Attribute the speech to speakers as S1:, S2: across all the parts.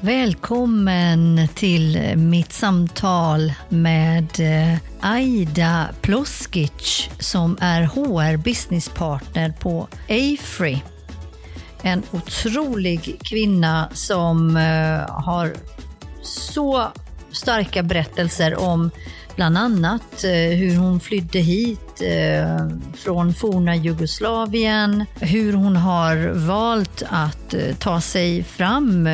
S1: Välkommen till mitt samtal med eh, Aida Ploskic som är HR businesspartner på Afree. En otrolig kvinna som eh, har så starka berättelser om bland annat eh, hur hon flydde hit från forna Jugoslavien, hur hon har valt att ta sig fram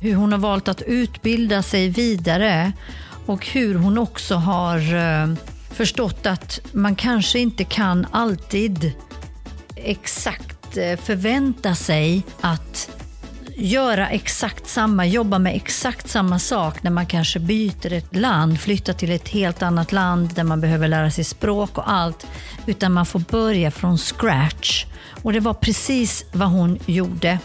S1: hur hon har valt att utbilda sig vidare och hur hon också har eh, förstått att man kanske inte kan alltid exakt eh, förvänta sig att göra exakt samma, jobba med exakt samma sak när man kanske byter ett land, flyttar till ett helt annat land där man behöver lära sig språk och allt, utan man får börja från scratch. Och det var precis vad hon gjorde.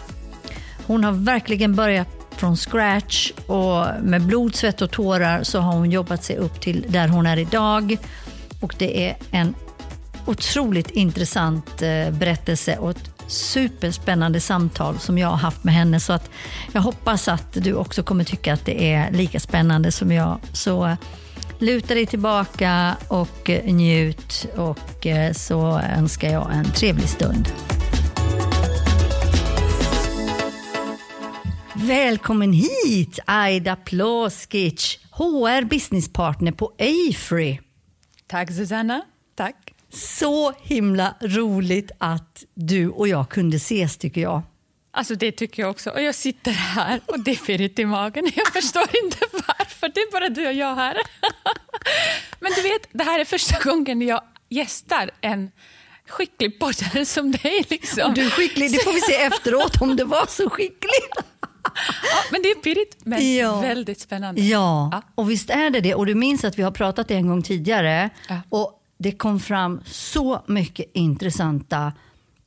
S1: Hon har verkligen börjat från scratch och med blod, svett och tårar så har hon jobbat sig upp till där hon är idag. Och det är en otroligt intressant eh, berättelse och ett superspännande samtal som jag har haft med henne. Så att jag hoppas att du också kommer tycka att det är lika spännande som jag. Så eh, luta dig tillbaka och eh, njut och så önskar jag en trevlig stund. Välkommen hit Aida Ploskic, HR businesspartner på Afree.
S2: Tack Susanna. Tack.
S1: Så himla roligt att du och jag kunde ses tycker jag.
S2: Alltså det tycker jag också. Och jag sitter här och det är pirrigt i magen. Jag förstår inte varför. Det är bara du och jag här. Men du vet, det här är första gången jag gästar en skicklig poddare som dig. Liksom.
S1: Och du är skicklig, det får vi se efteråt om det var så skickligt
S2: ja, men det är pirrigt, men ja. väldigt spännande.
S1: Ja. ja. och visst är det det. Och du minns att vi har pratat en gång tidigare. Och det kom fram så mycket intressanta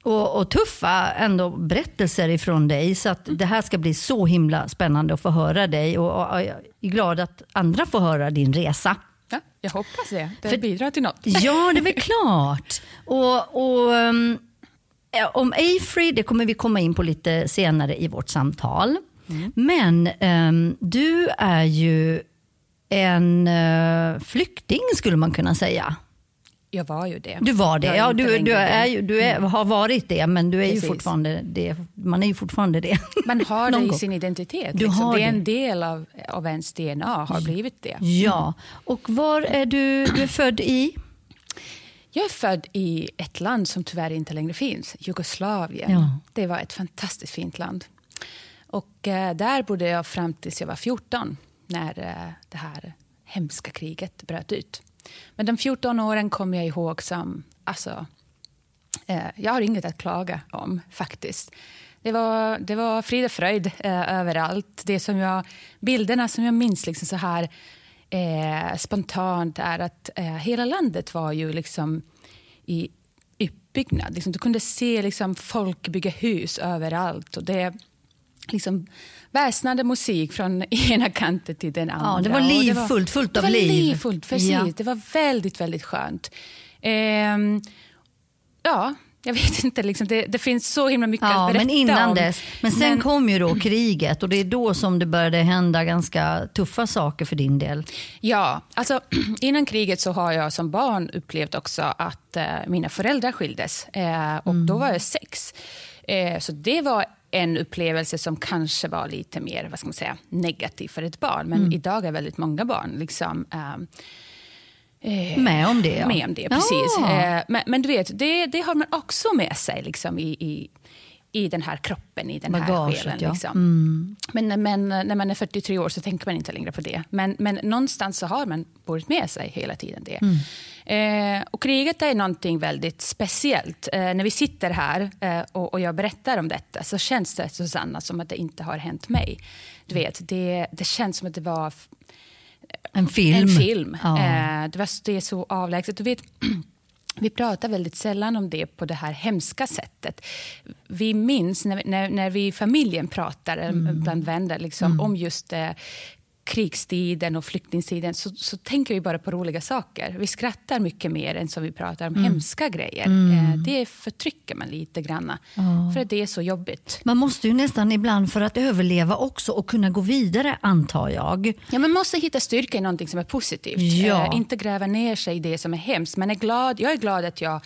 S1: och, och, tuffa ändå berättelser ifrån dig. Så att mm. det här ska bli så himla spännande att få höra dig. Och, och, och jag är glad att andra får höra din resa.
S2: Ja, jag hoppas det. Det För, bidrar till något.
S1: Ja, det är väl klart. Och, um, om Afree, det kommer vi komma in på lite senare i vårt samtal. Mm. Men um, du är ju en uh, flykting skulle man kunna säga.
S2: Jag var ju det.
S1: Du var det. Ja, du, du, är ju, du är, mm. har varit det, men du är ju fortfarande det. Man är ju fortfarande det.
S2: Man har det i sin identitet. Du liksom. har det är en del av, av ens DNA, har blivit det.
S1: Ja. Och var är du, du är född i?
S2: Jag är född i ett land som tyvärr inte längre finns, Jugoslavien. Ja. Det var ett fantastiskt fint land. Och eh, där bodde jag fram tills jag var 14, när eh, det här hemska kriget bröt ut. Men de 14 åren kommer jag ihåg som... Alltså, eh, jag har inget att klaga om, faktiskt. Det var, det var frid och fröjd eh, överallt. Det som jag, bilderna som jag minns liksom så här eh, spontant är att eh, hela landet var ju liksom i uppbyggnad. Liksom, du kunde se liksom, folk bygga hus överallt. Och det liksom väsnade musik från ena kanten till den andra.
S1: Ja, det var livfullt, fullt av
S2: det var
S1: liv.
S2: Livfullt, precis. Ja. Det var väldigt, väldigt skönt. Ehm, ja, jag vet inte, liksom, det, det, finns så himla mycket ja, att berätta
S1: men innan
S2: om.
S1: Dess. Men sen men... kom ju då kriget och det är då som det började hända ganska tuffa saker för din del.
S2: Ja, alltså innan kriget så har jag som barn upplevt också att eh, mina föräldrar skildes. Eh, och mm. då var jag sex. Eh, så det var en upplevelse som kanske var lite mer vad ska man säga, negativ för ett barn. Men mm. idag är väldigt många barn liksom,
S1: eh, med om det. Ja.
S2: Med om det, precis. Ja. Eh, men, men, du vet, det, det har man också med sig liksom, i, i, i den här kroppen, i den Bagaget, här själen. Ja. Liksom. Mm. Men, men när man är 43 år så tänker man inte längre på det. Men, men någonstans så har man burit med sig hela tiden det. Mm. Eh, och kriget är någonting väldigt speciellt. Eh, när vi sitter här eh, och, och, jag berättar om detta så känns det, Susanna, som att det inte har hänt mig. Du vet, det, det känns som att det var
S1: en film.
S2: En film. Ja. Eh, det, var, det är så avlägset. Du vet, vi pratar väldigt sällan om det på det här hemska sättet. Vi minns när, när, när vi i familjen pratar, mm. bland vänner, liksom, mm. om just eh, krigstiden och flyktingtiden så, så tänker vi bara på roliga saker. Vi skrattar mycket mer än som vi pratar om mm. hemska grejer. Mm. Eh, det förtrycker man lite grann, oh. för att det är så jobbigt.
S1: Man måste ju nästan ibland för att överleva också och kunna gå vidare, antar jag.
S2: Ja, man måste hitta styrka i någonting som är positivt. Ja. Eh, inte gräva ner sig i det som är hemskt. Man är glad, jag är glad att jag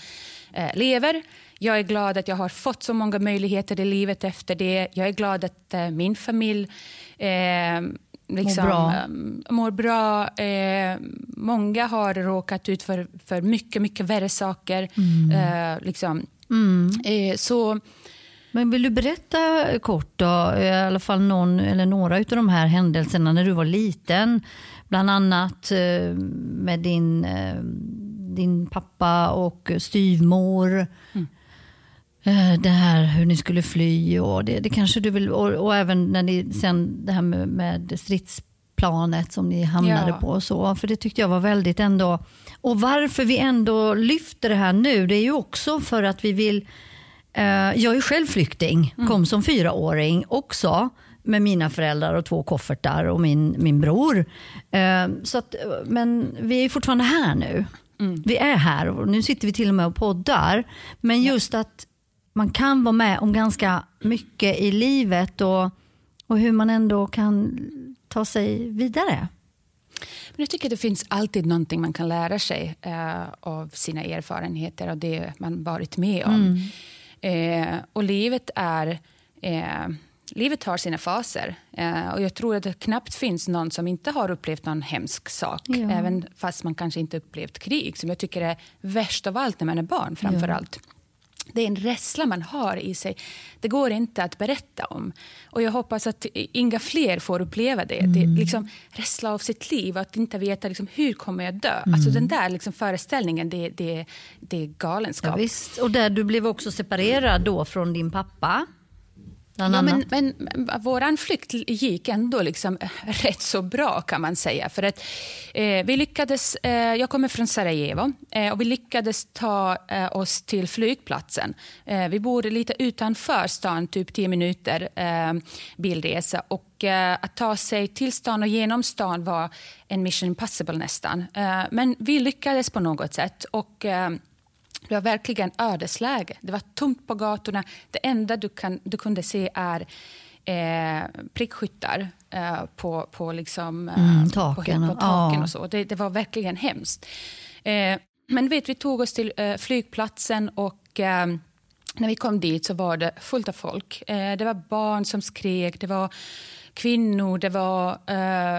S2: eh, lever. Jag är glad att jag har fått så många möjligheter i livet efter det. Jag är glad att min familj liksom, mår bra. Eh, mår bra. Eh, många har råkat ut för, för mycket, mycket värre saker. Mm. Eh, liksom. mm. Eh, så...
S1: Men vill du berätta kort då, i alla fall någon eller några av de här händelserna när du var liten? Bland annat eh, med din, eh, din pappa och styvmor. Mm. Eh, det här hur ni skulle fly och det, det kanske du vill, och, och, även när ni sen det här med, med stridsplanet som ni hamnade ja. på och så. För det tyckte jag var väldigt ändå, och varför vi ändå lyfter det här nu, det är ju också för att vi vill, eh, jag är själv flykting, mm. kom som fyraåring också med mina föräldrar och två koffertar och min, min bror. Eh, så att, men vi är fortfarande här nu. Mm. Vi är här och nu sitter vi till och med och poddar. Men just att man kan vara med om ganska mycket i livet och, och hur man ändå kan ta sig vidare.
S2: Men jag tycker det finns alltid någonting man kan lära sig eh, av sina erfarenheter och det man varit med om. Mm. Eh, och livet är... Eh, livet har sina faser. Eh, och jag tror att det knappt finns någon som inte har upplevt någon hemsk sak. Ja. Även fast man kanske inte upplevt krig, som jag tycker är värst av allt när man är barn. framför ja. allt det är en rädsla man har i sig. Det går inte att berätta om. Och Jag hoppas att inga fler får uppleva det. Mm. det liksom, rädsla av sitt liv, att inte veta liksom, hur kommer jag dö. Mm. Alltså, den där liksom, föreställningen, det, det, det är galenskap. Ja,
S1: visst. Och där du blev också separerad då från din pappa.
S2: Ja, men, men, vår flykt gick ändå liksom rätt så bra kan man säga. För att, eh, vi lyckades, eh, jag kommer från Sarajevo eh, och vi lyckades ta eh, oss till flygplatsen. Eh, vi bor lite utanför stan, typ 10 minuter eh, bilresa. Och, att ta sig till stan och genom stan var en mission impossible nästan. men vi lyckades på något sätt. Och, det var verkligen ödesläge. Det var tomt på gatorna. Det enda du, kan, du kunde se är eh, prickskyttar eh, på, på, liksom, eh, mm, taken, på, på taken och så. Det, det, var verkligen hemskt. Eh, men vet, vi tog oss till eh, flygplatsen och eh, när vi kom dit så var det fullt av folk. Eh, det var barn som skrek, det var kvinnor, det var,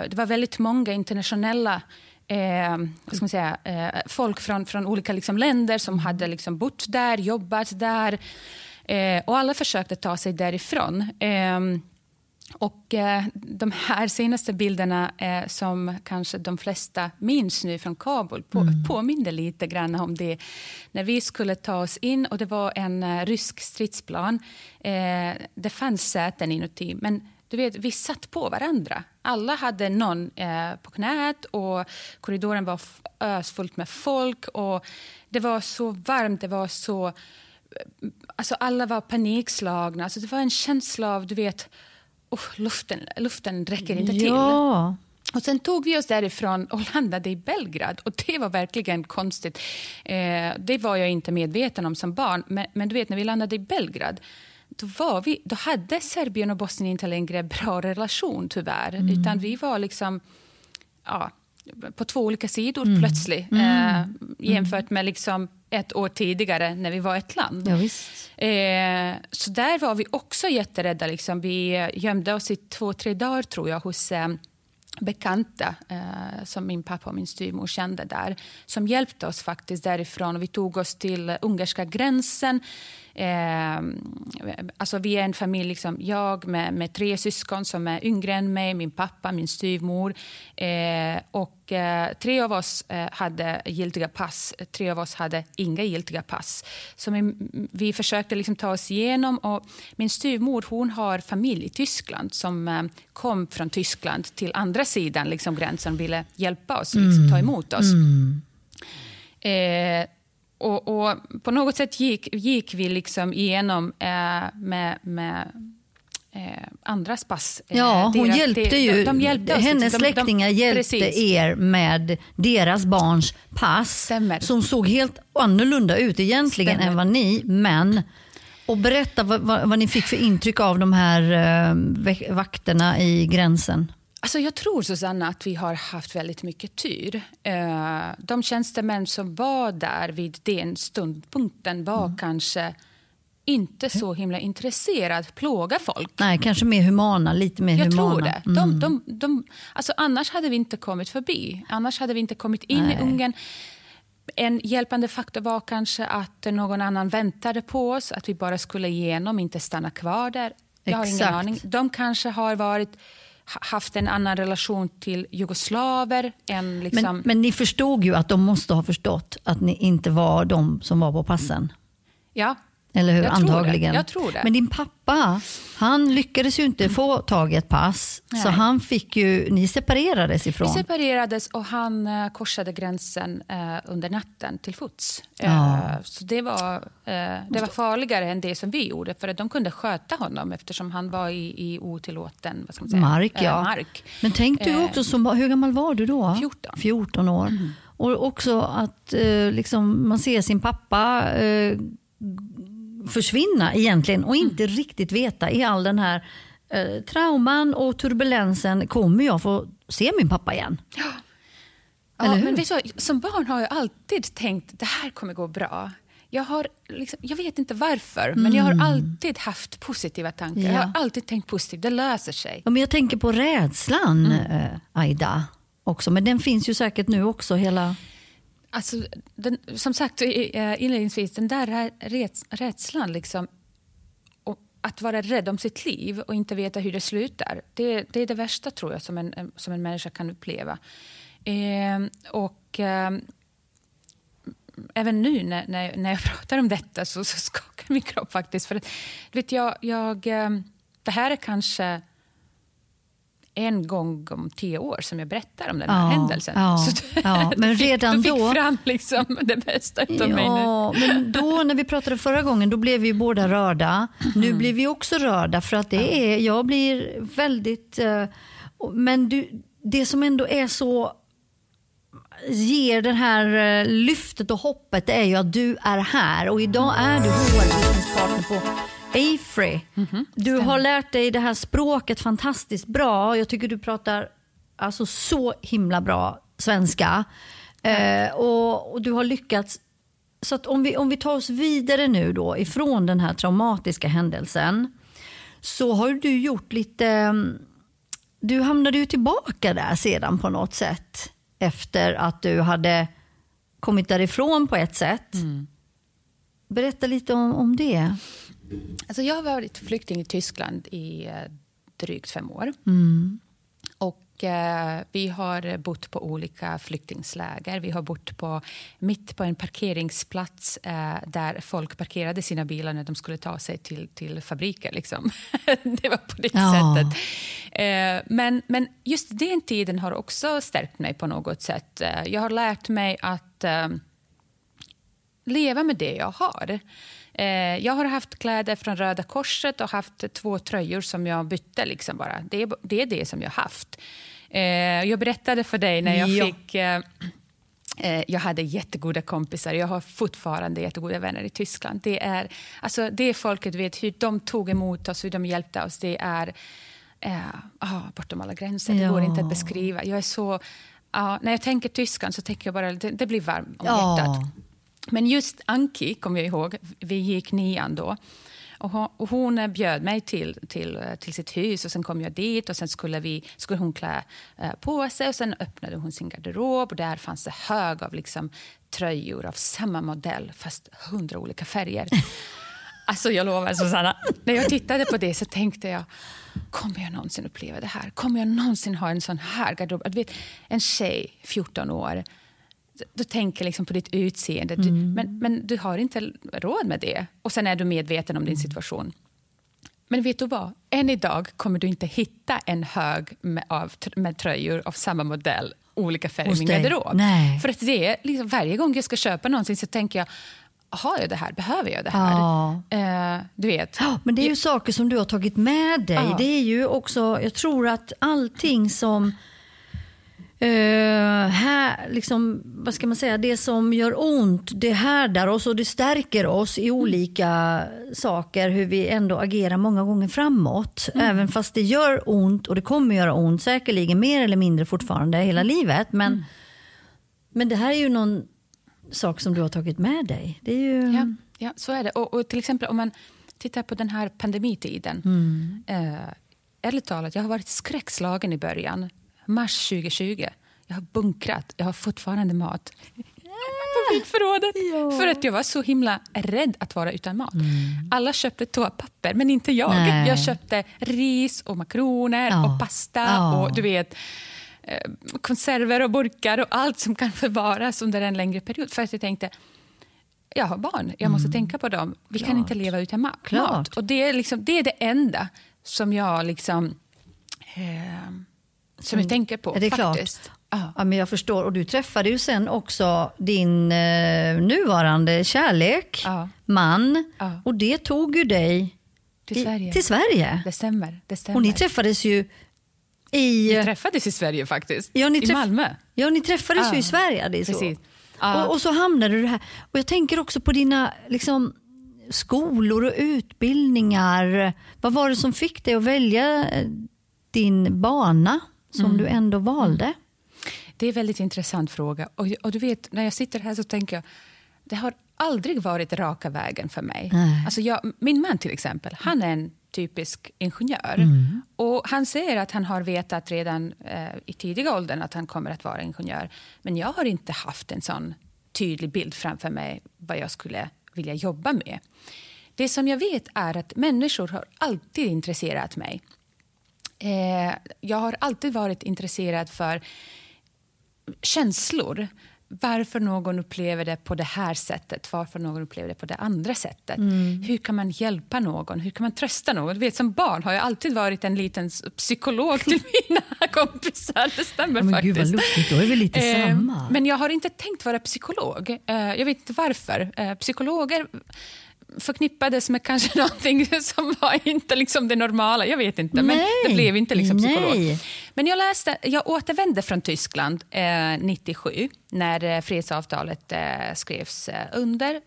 S2: det var väldigt många internationella eh, vad ska man säga, eh, folk från, från olika liksom, länder som hade liksom, bott där, jobbat där. Eh, och alla försökte ta sig därifrån. Ehm, och eh, de här senaste bilderna eh, som kanske de flesta minns nu från Kabul på, mm. påminner lite grann om det. När vi skulle ta oss in och det var en uh, rysk stridsplan. Eh, det fanns säten inuti, men du vet, vi satt på varandra. Alla hade någon eh, på knät och korridoren var ösfullt med folk. Och det var så varmt, det var så... Alltså alla var panikslagna. Alltså det var en känsla av, du vet, oh, luften, luften räcker inte till. Ja. Och Sen tog vi oss därifrån och landade i Belgrad. Och Det var verkligen konstigt. Eh, det var jag inte medveten om som barn. Men, men du vet, när vi landade i Belgrad då, var vi, då hade Serbien och Bosnien inte längre bra relation, tyvärr. Mm. Utan vi var liksom ja, på två olika sidor mm. plötsligt. Mm. Eh, jämfört med liksom ett år tidigare när vi var ett land.
S1: Ja,
S2: eh, så där var vi också jätterädda. Liksom. Vi gömde oss i två, tre dagar tror jag hos eh, bekanta eh, som min pappa och min styvmor kände där som hjälpte oss faktiskt därifrån. Och vi tog oss till ungerska gränsen Eh, alltså vi är en familj, liksom, jag med, med, tre syskon som är yngre än mig, min pappa, min styvmor. Eh, och eh, tre av oss eh, hade giltiga pass, tre av oss hade inga giltiga pass. Så vi, vi försökte liksom ta oss igenom. Och min styvmor hon har familj i Tyskland som eh, kom från Tyskland till andra sidan liksom, gränsen och ville hjälpa oss, liksom, ta emot oss. Mm. Eh, och, och, på något sätt gick, gick vi liksom igenom eh, med, med eh, andras pass.
S1: Eh, ja, hon deras, hjälpte ju. De, de hjälpte hennes
S2: de,
S1: släktingar
S2: de,
S1: hjälpte
S2: precis.
S1: er med deras barns pass
S2: Stämmer.
S1: som såg helt annorlunda ut egentligen Stämmer. än vad ni, men och berätta vad, vad, vad, ni fick för intryck av de här eh, vakterna i gränsen.
S2: Alltså jag tror Susanna att vi har haft väldigt mycket tur. Eh, de tjänstemän som var där vid den stundpunkten var mm. kanske inte så himla intresserad, plåga folk.
S1: Nej, kanske mer humana, lite mer
S2: jag
S1: humana.
S2: tror det. De, mm. de, de, alltså annars hade vi inte kommit förbi. Annars hade vi inte kommit in Nej. i Ungern. En hjälpande faktor var kanske att någon annan väntade på oss, att vi bara skulle igenom, inte stanna kvar där. Jag har ingen aning. De kanske har varit haft en annan relation till jugoslaver. Än liksom...
S1: men, men ni förstod ju att de måste ha förstått att ni inte var de som var på passen?
S2: Ja,
S1: eller hur?
S2: Jag
S1: Antagligen.
S2: Tror Jag tror det.
S1: Men din pappa, han lyckades ju inte få tag i ett pass. Nej. Så han fick ju, ni separerades ifrån.
S2: Vi separerades och han uh, korsade gränsen uh, under natten till fots. Ja. Så det var, det var farligare än det som vi gjorde. För att de kunde sköta honom eftersom han var i, i otillåten vad ska man säga?
S1: Mark. Ja.
S2: mark.
S1: Men tänk du också, som, hur gammal var du då?
S2: 14.
S1: 14 år. Mm. Och också att liksom, man ser sin pappa försvinna egentligen och inte mm. riktigt veta i all den här eh, trauman och turbulensen, kommer jag få se min pappa igen?
S2: Ja. Ja, men vet du, som barn har jag alltid tänkt det här kommer gå bra. Jag, har liksom, jag vet inte varför, mm. men jag har mm. alltid haft positiva tankar. Ja. Jag har alltid tänkt positivt, det löser sig.
S1: Ja, men jag tänker på rädslan, mm. eh, Aida, också. Men den finns ju säkert nu också. hela...
S2: Alltså, den, som sagt eh, inledningsvis, den där rädslan, liksom, att vara rädd om sitt liv och inte veta hur det slutar, det, det är det värsta tror jag som en, eh, som en människa kan uppleva. Eh, och eh, även nu när, när, när jag pratar om detta så, så skakar min kropp faktiskt. För vet jag, jag, eh, det här är kanske en gång om tio år som jag berättar om den här ja, händelsen.
S1: Ja,
S2: så
S1: ja, men redan
S2: du fick,
S1: då...
S2: fram liksom det bästa av ja, mig
S1: nu. men då när vi pratade förra gången, då blev vi båda rörda. Nu blir vi också rörda för att det är, jag blir väldigt... Uh, men du, det som ändå är så ger det här uh, lyftet och hoppet det är ju att du är här och idag är du HR-businesspartner på Afrey. Mm -hmm. Du har lärt dig det här språket fantastiskt bra. Jag tycker du pratar alltså så himla bra svenska. Eh, och, och, du har lyckats. Så om vi, om vi tar oss vidare nu då ifrån den här traumatiska händelsen så har du gjort lite... Du hamnade ju tillbaka där sedan på något sätt efter att du hade kommit därifrån på ett sätt. Mm. Berätta lite om, om det.
S2: Alltså jag har varit flykting i Tyskland i eh, drygt fem år.
S1: Mm.
S2: Och eh, vi har bott på olika flyktingsläger. Vi har bott på, mitt på en parkeringsplats eh, där folk parkerade sina bilar när de skulle ta sig till, till fabriker. Liksom. det var på det ja. sättet. Eh, men, men just den tiden har också stärkt mig på något sätt. Jag har lärt mig att leva med det jag har. Eh, jag har haft kläder från Röda Korset och haft två tröjor som jag bytte. Liksom bara. Det, är, det är det som jag haft. Eh, jag berättade för dig när jag ja. fick... Eh, jag hade jättegoda kompisar. Jag har fortfarande jättegoda vänner i Tyskland. Det är, alltså, det folket vet hur de tog emot oss, hur de hjälpte oss. Det är eh, bortom alla gränser. Det går inte att beskriva. Jag är så... Uh, när jag tänker Tyskland så tänker jag bara det, det blir varmt om ja. hjärtat. Men just Anki, kommer jag ihåg, vi gick nian då. Och hon bjöd mig till, till, till sitt hus och sen kom jag dit och sen skulle, vi, skulle hon klä eh, på sig och sen öppnade hon sin garderob och där fanns det hög av liksom tröjor av samma modell fast hundra olika färger. Alltså jag lovar Susanna, när jag tittade på det så tänkte jag kommer jag någonsin uppleva det här? Kommer jag någonsin ha en sån här garderob? vet, en tjej, 14 år, du tänker liksom på ditt utseende, du, mm. men, men du har inte råd med det. Och sen är du medveten om din situation. Men vet du vad? Än idag kommer du inte hitta en hög med, av, med tröjor av samma modell, olika färger i min garderob. För att det är liksom, varje gång jag ska köpa någonting så tänker jag har jag det här? Behöver jag det här? Ja. Eh, du vet.
S1: Ja, men det är ju saker som du har tagit med dig. Ja. Det är ju också, jag tror att allting som Uh, här, liksom, vad ska man säga, det som gör ont, det härdar oss och det stärker oss i olika mm. saker, hur vi ändå agerar många gånger framåt. Mm. Även fast det gör ont och det kommer göra ont, säkerligen mer eller mindre fortfarande hela livet. Men, mm. men det här är ju någon sak som du har tagit med dig. Det är ju...
S2: ja, ja, så är det. Och, och till exempel om man tittar på den här pandemitiden. Mm. Uh, ärligt talat, jag har varit skräckslagen i början mars 2020. Jag har bunkrat, jag har fortfarande mat på vinförrådet. Ja. För att jag var så himla rädd att vara utan mat. Mm. Alla köpte toapapper, men inte jag. Nej. Jag köpte ris och makroner ja. och pasta ja. och du vet eh, konserver och burkar och allt som kan förvaras under en längre period. För att jag tänkte, jag har barn, jag måste mm. tänka på dem. Vi Klart. kan inte leva utan mat. Klart. Och det är, liksom, det är det enda som jag liksom... Eh, som jag tänker på.
S1: Är det faktiskt. klart? Ja, men jag förstår. Och du träffade ju sen också din eh, nuvarande kärlek, ja. man. Ja. Och det tog ju dig
S2: till Sverige.
S1: I, till Sverige.
S2: Det, stämmer, det stämmer.
S1: Och ni träffades ju i...
S2: Vi träffades i Sverige faktiskt. Ja, ni I Malmö.
S1: Ja, ni träffades ju i Sverige. Det är så. Och, och, så hamnade du här. Och jag tänker också på dina liksom, skolor och utbildningar. Vad var det som fick dig att välja eh, din bana? Som mm. du ändå valde?
S2: Det är en väldigt intressant fråga. Och, och, du vet, när jag sitter här så tänker jag, det har aldrig varit raka vägen för mig. Alltså jag, min man till exempel, han är en typisk ingenjör. Mm. Och Han säger att han har vetat redan eh, i tidiga åldern att han kommer att vara ingenjör. Men jag har inte haft en sån tydlig bild framför mig vad jag skulle vilja jobba med. Det som jag vet är att människor har alltid intresserat mig. Eh, jag har alltid varit intresserad för känslor. Varför någon upplever det på det här sättet, varför någon upplever det på det andra sättet. Mm. Hur kan man hjälpa någon? Hur kan man trösta någon? Du vet, som barn har jag alltid varit en liten psykolog till mina kompisar. Det stämmer
S1: men
S2: faktiskt.
S1: Gud vad lustigt, då är vi lite eh, samma.
S2: Men jag har inte tänkt vara psykolog. Eh, jag vet inte varför. Eh, psykologer förknippades med kanske någonting som var inte liksom det normala. Jag vet inte, men det blev inte liksom psykolog. Nej. Men jag, läste, jag återvände från Tyskland eh, 97 när eh, fredsavtalet eh, skrevs eh, under.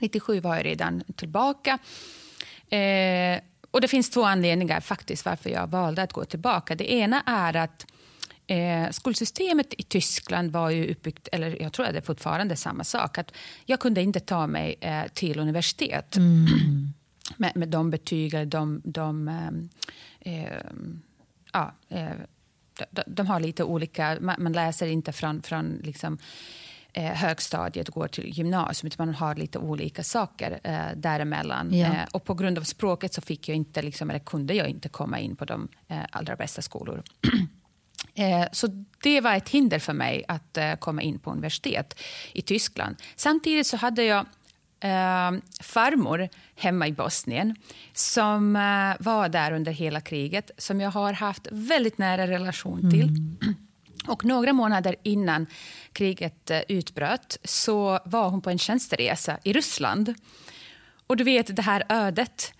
S2: 97 eh, var jag redan tillbaka. Eh, och Det finns två anledningar faktiskt varför jag valde att gå tillbaka. Det ena är att Eh, skolsystemet i Tyskland var ju uppbyggt, eller jag tror att det är fortfarande samma sak. Att jag kunde inte ta mig eh, till universitet mm. med, med de betyg, de, de, ehm, eh, ja, eh, de, de, har lite olika, man, man läser inte från, från liksom, eh, högstadiet och går till gymnasiet. Man har lite olika saker eh, däremellan. Ja. Eh, och på grund av språket så fick jag inte, liksom, eller kunde jag inte komma in på de eh, allra bästa skolor. Eh, så det var ett hinder för mig att eh, komma in på universitet i Tyskland. Samtidigt så hade jag eh, farmor hemma i Bosnien som eh, var där under hela kriget, som jag har haft väldigt nära relation till. Mm. Och några månader innan kriget utbröt så var hon på en tjänsteresa i Ryssland. Och du vet det här ödet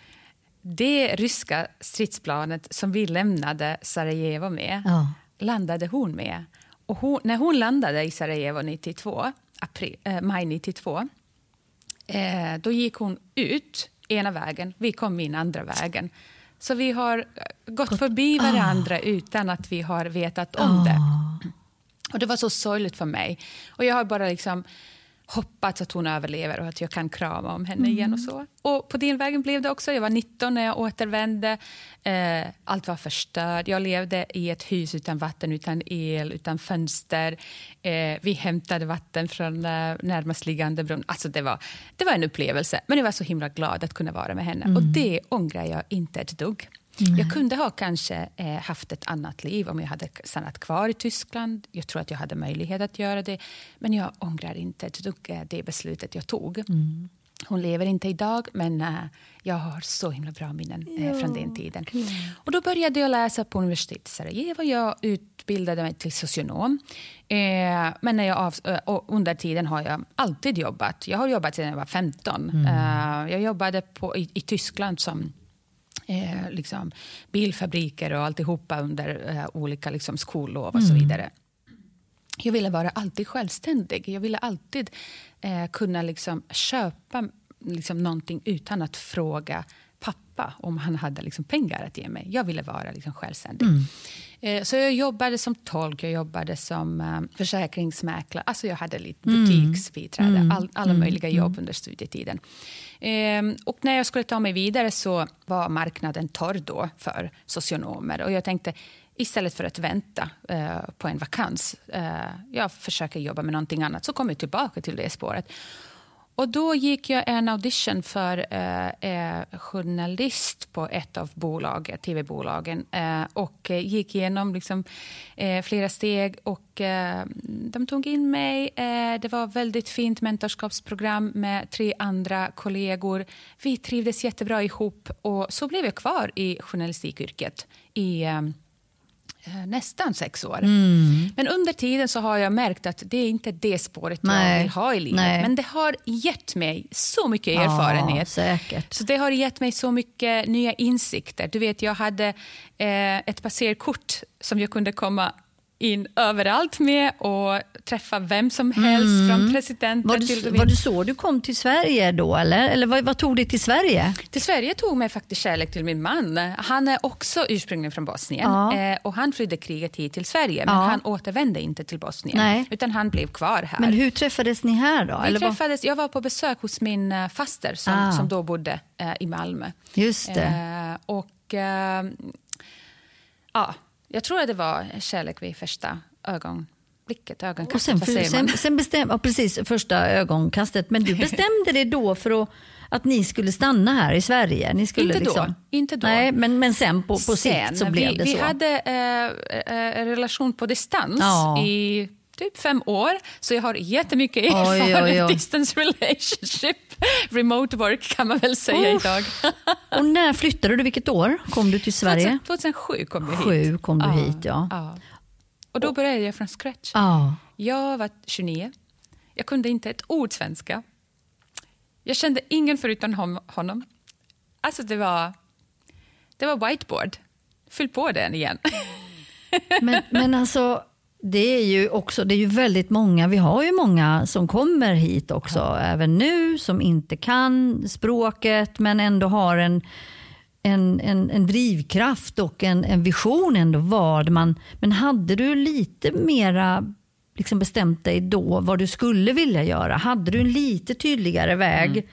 S2: det ryska stridsplanet som vi lämnade Sarajevo med ja landade hon med. Och hon, när hon landade i Sarajevo 92, april, eh, maj 92 eh, då gick hon ut ena vägen, vi kom in andra vägen. Så vi har eh, gått, gått förbi varandra oh. utan att vi har vetat om oh. det. Och Det var så sorgligt för mig. Och Jag har bara liksom hoppats att hon överlever och att jag kan krama om henne mm. igen. och så. Och På den vägen blev det också. Jag var 19 när jag återvände. Eh, allt var förstört. Jag levde i ett hus utan vatten, utan el, utan fönster. Eh, vi hämtade vatten från eh, närmast liggande brunn. Alltså det, var, det var en upplevelse. Men jag var så himla glad att kunna vara med henne. Mm. Och det ångrar jag inte ett dugg. Mm. Jag kunde ha kanske eh, haft ett annat liv om jag hade stannat kvar i Tyskland. Jag tror att jag hade möjlighet att göra det. Men jag ångrar inte dugg eh, det beslutet jag tog. Mm. Hon lever inte idag, men uh, jag har så himla bra minnen uh, från den tiden. Mm. Och då började jag läsa på universitetet i Sarajevo. Jag utbildade mig till socionom. Uh, men när jag av, under tiden har jag alltid jobbat. Jag har jobbat sedan jag var 15. Mm. jag jobbade på, i, i Tyskland som eh, liksom, bilfabriker och alltihopa under eh, olika liksom, skollov och mm. så vidare. Jag ville vara alltid självständig. Jag ville alltid eh, kunna liksom, köpa liksom, någonting utan att fråga pappa om han hade liksom, pengar att ge mig. Jag ville vara liksom, självständig. Mm. Eh, så jag jobbade som tolk, jag jobbade som um, försäkringsmäklare. Alltså jag hade lite mm. butiksbiträde, mm. all, alla mm. möjliga jobb mm. under studietiden. Um, och när jag skulle ta mig vidare så var marknaden torr då för socionomer. Och jag tänkte, istället för att vänta uh, på en vakans, uh, jag försöker jobba med någonting annat, så kom jag tillbaka till det spåret. Och då gick jag en audition för eh, eh journalist på ett av bolag, tv-bolagen eh, och eh, gick igenom liksom, eh, flera steg och eh, de tog in mig. Eh, det var ett väldigt fint mentorskapsprogram med tre andra kollegor. Vi trivdes jättebra ihop och så blev jag kvar i journalistikyrket i Eh, nästan sex år. Mm. Men under tiden så har jag märkt att det är inte det spåret Nej. jag vill ha i livet. Nej. Men det har gett mig så mycket erfarenhet.
S1: Ja.
S2: Så det har gett mig så mycket nya insikter. Du vet, jag hade eh, ett passerkort som jag kunde komma in överallt med och träffa vem som helst, mm. från presidenten
S1: var det,
S2: till...
S1: Var det så du kom till Sverige då, eller? Eller vad, vad, tog dig till Sverige?
S2: Till Sverige tog mig faktiskt kärlek till min man. Han är också ursprungligen från Bosnien ja. eh, och han flydde kriget hit till Sverige, men ja. han återvände inte till Bosnien, Nej. utan han blev kvar här.
S1: Men hur träffades ni här då?
S2: Vi eller träffades, jag var på besök hos min uh, faster som, ah. som då bodde uh, i Malmö.
S1: Just det.
S2: Och ja jag tror att det var kärlek vid första ögonblicket, ögonkastet.
S1: Och sen, sen, sen bestäm, ja, precis, första ögonkastet. Men du bestämde dig då för att, att ni skulle stanna här i Sverige? Ni skulle
S2: inte,
S1: liksom,
S2: då, inte då.
S1: Nej, men, men sen på, på sen, sikt så blev
S2: vi,
S1: det
S2: så.
S1: Vi
S2: hade eh, eh, relation på distans ja. i typ fem år. Så jag har jättemycket erfarenhet. Oj. Distance relationship. Remote work kan man väl säga Uff. idag.
S1: och när flyttade du? Vilket år kom du till Sverige?
S2: 2007 kom jag hit.
S1: Sju kom du ja. hit, ja. ja.
S2: Och då började jag från scratch.
S1: Ja.
S2: Jag var 29. Jag kunde inte ett ord svenska. Jag kände ingen förutom honom. Alltså det var, det var whiteboard. Fyll på den igen.
S1: men, men alltså, det är ju också, det är ju väldigt många, vi har ju många som kommer hit också, ja. även nu, som inte kan språket men ändå har en, en, en, en drivkraft och en, en vision ändå vad man, men hade du lite mera liksom bestämt dig då vad du skulle vilja göra? Hade du en lite tydligare väg mm.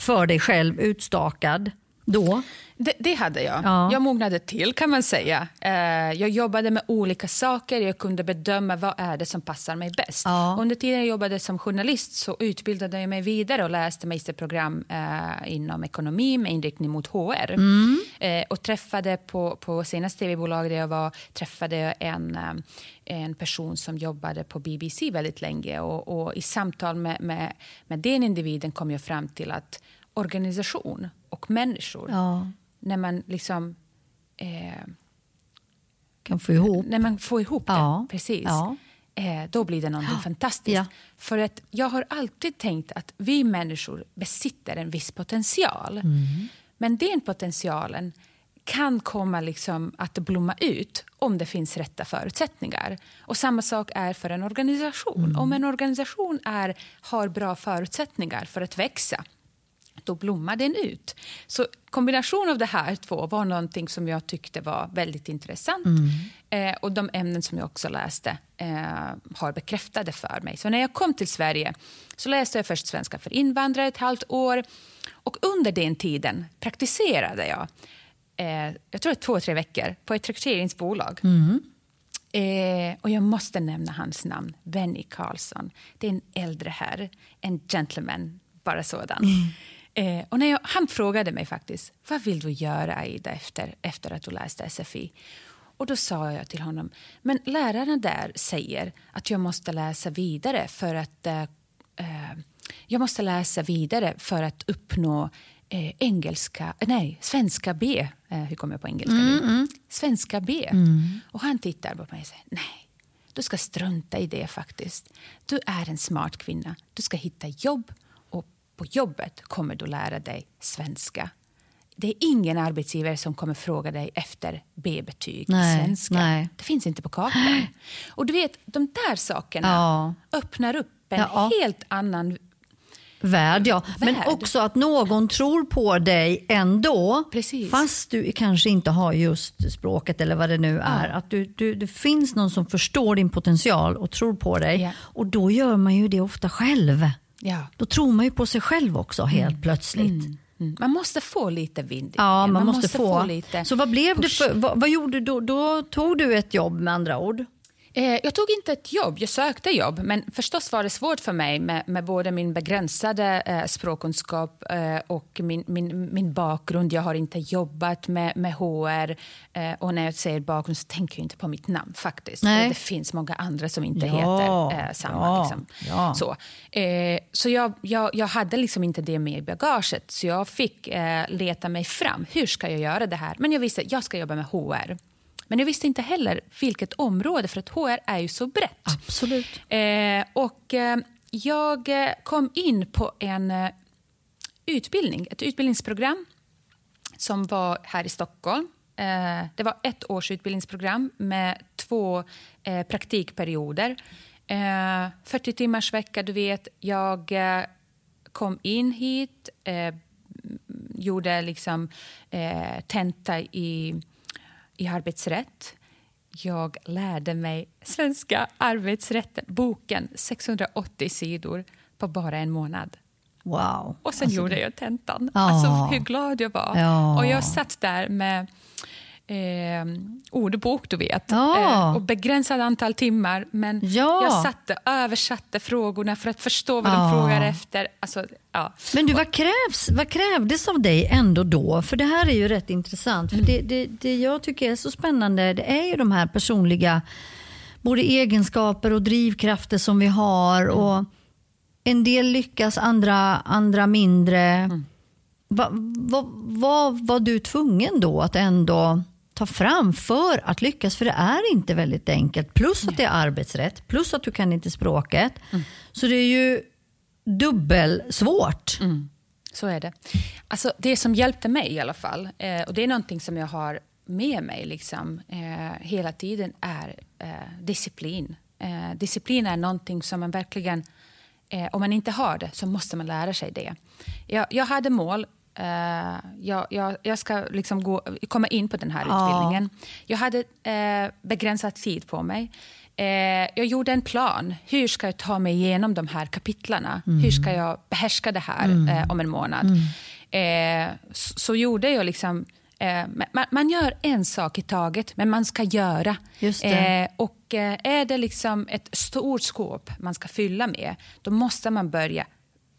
S1: för dig själv utstakad då?
S2: Det, det, hade jag. Ja. Jag mognade till kan man säga. Eh, jag jobbade med olika saker. Jag kunde bedöma vad är det som passar mig bäst. Ja. Under tiden jag jobbade som journalist så utbildade jag mig vidare och läste magisterprogram eh, inom ekonomi med inriktning mot HR. Mm. Eh, och träffade på, på senaste tv-bolag där jag var träffade jag en, eh, en person som jobbade på BBC väldigt länge. Och, och i samtal med, med, med den individen kom jag fram till att organisation och människor
S1: ja
S2: när man liksom... Eh,
S1: kan få ihop.
S2: När man får ihop ja. det, precis. Ja. Eh, då blir det något ja. fantastiskt. För att jag har alltid tänkt att vi människor besitter en viss potential. Mm. Men den potentialen kan komma liksom att blomma ut om det finns rätta förutsättningar. Och Samma sak är för en organisation. Mm. Om en organisation är, har bra förutsättningar för att växa då blommar den ut. Så kombination av det här två var någonting som jag tyckte var väldigt intressant. Mm. Eh, och de ämnen som jag också läste eh, har bekräftat det för mig. Så när jag kom till Sverige så läste jag först svenska för invandrare ett halvt år. Och under den tiden praktiserade jag, eh, jag tror två, tre veckor, på ett rekryteringsbolag. Mm. Eh, och jag måste nämna hans namn, Benny Karlsson. Det är en äldre herr, en gentleman, bara sådan. Mm. Eh, och när jag, han frågade mig faktiskt, vad vill du göra Aida efter, efter att du läste SFI? Och då sa jag till honom, men lärarna där säger att jag måste läsa vidare för att eh, eh jag måste läsa vidare för att uppnå eh, engelska, nej, svenska B. Eh, hur kommer jag på engelska
S1: Mm,
S2: nu? Svenska B. Och han tittar på mig och säger nej, du ska strunta i det faktiskt. Du är en smart kvinna. Du ska hitta jobb på jobbet kommer du lära dig svenska. Det är ingen arbetsgivare som kommer fråga dig efter B-betyg i svenska.
S1: nej.
S2: Det finns inte på kartan. Och du vet, de där sakerna
S1: Ja.
S2: öppnar upp en
S1: Ja.
S2: helt annan
S1: Värld, ja. Men
S2: Värld.
S1: också att någon tror på dig ändå.
S2: Precis.
S1: Fast du kanske inte har just språket eller vad det nu är. Att du, du, det finns någon som förstår din potential och tror på dig.
S2: Ja.
S1: Och då gör man ju det ofta själv.
S2: Ja.
S1: Då tror man ju på sig själv också helt plötsligt.
S2: Mm. Man måste få lite vind i
S1: Ja,
S2: ryggen.
S1: man, måste, få.
S2: lite
S1: Så vad blev det
S2: push.
S1: för, vad, vad gjorde du då? Då tog du ett jobb med andra ord.
S2: Eh, jag tog inte ett jobb, jag sökte jobb. Men förstås var det svårt för mig med, med både min begränsade eh, språkkunskap eh, och min, min, min bakgrund. Jag har inte jobbat med, med HR. Eh, och när jag säger bakgrund så tänker jag inte på mitt namn faktiskt.
S1: Nej.
S2: Det, finns många andra som inte
S1: Ja,
S2: heter samma.
S1: ja,
S2: liksom.
S1: ja.
S2: Så, så jag, jag, jag hade liksom inte det med i bagaget. Så jag fick leta mig fram. Hur ska jag göra det här? Men jag visste att jag ska jobba med HR. Men jag visste inte heller vilket område, för att HR är ju så brett.
S1: Absolut.
S2: Eh, och eh, jag eh, kom in på en eh, utbildning, ett utbildningsprogram som var här i Stockholm. Eh, det var ett års utbildningsprogram med två eh, praktikperioder. Eh, 40 timmars vecka, du vet. Jag kom in hit, gjorde liksom tenta i, i arbetsrätt. Jag lärde mig svenska arbetsrätten, boken, 680 sidor på bara en månad.
S1: Wow.
S2: Och sen
S1: Alltså,
S2: gjorde jag tentan.
S1: Ja.
S2: Alltså hur glad jag var.
S1: Ja.
S2: Och jag satt där med eh, ordbok, du vet.
S1: Ja.
S2: Eh, och begränsat antal timmar. Men
S1: Ja.
S2: jag satte, översatte frågorna för att förstå vad
S1: Ja.
S2: de frågar efter. Alltså, ja.
S1: Men du, vad, krävs, vad krävdes av dig ändå då? För det här är ju rätt intressant. För det, det, det jag tycker är så spännande det är ju de här personliga både egenskaper och drivkrafter som vi har. Och en del lyckas, andra, andra mindre. Vad va, vad var du tvungen då att ändå ta fram för att lyckas? För det är inte väldigt enkelt. Plus att det är arbetsrätt, plus att du kan inte språket. Så det är ju dubbelsvårt.
S2: Så är det. Alltså, det som hjälpte mig i alla fall, eh, och det är någonting som jag har med mig liksom, eh, hela tiden, är eh, disciplin. Disciplin är någonting som man verkligen, om man inte har det, så måste man lära sig det. Jag, jag hade mål. Eh, jag, jag, jag ska liksom gå, komma in på den här
S1: Ja.
S2: utbildningen. Jag hade eh, begränsad tid på mig. Eh, jag gjorde en plan. Hur ska jag ta mig igenom de här kapitlarna? Hur ska jag behärska det här eh, om en månad? Eh, så, så gjorde jag liksom... Man, man gör en sak i taget, men man ska göra. Och är det liksom ett stort skåp man ska fylla med, då måste man börja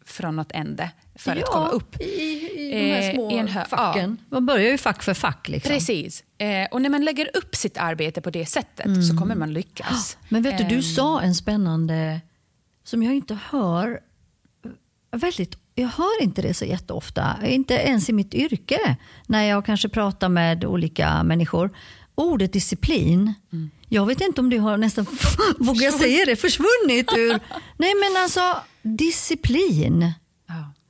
S2: från något ände för att komma upp.
S1: I, i de här
S2: Eh,
S1: små
S2: hö-
S1: facken. Man börjar ju fack för fack. Liksom.
S2: Precis. Eh, och när man lägger upp sitt arbete på det sättet så kommer man lyckas.
S1: Men vet du, du
S2: Ehm,
S1: sa en spännande, som jag inte hör väldigt jag hör inte det så jätteofta, inte ens i mitt yrke, när jag kanske pratar med olika människor. Ordet disciplin,
S2: Mm.
S1: jag vet inte om det har nästan, vågar jag säga det, försvunnit ur... Nej men alltså, disciplin.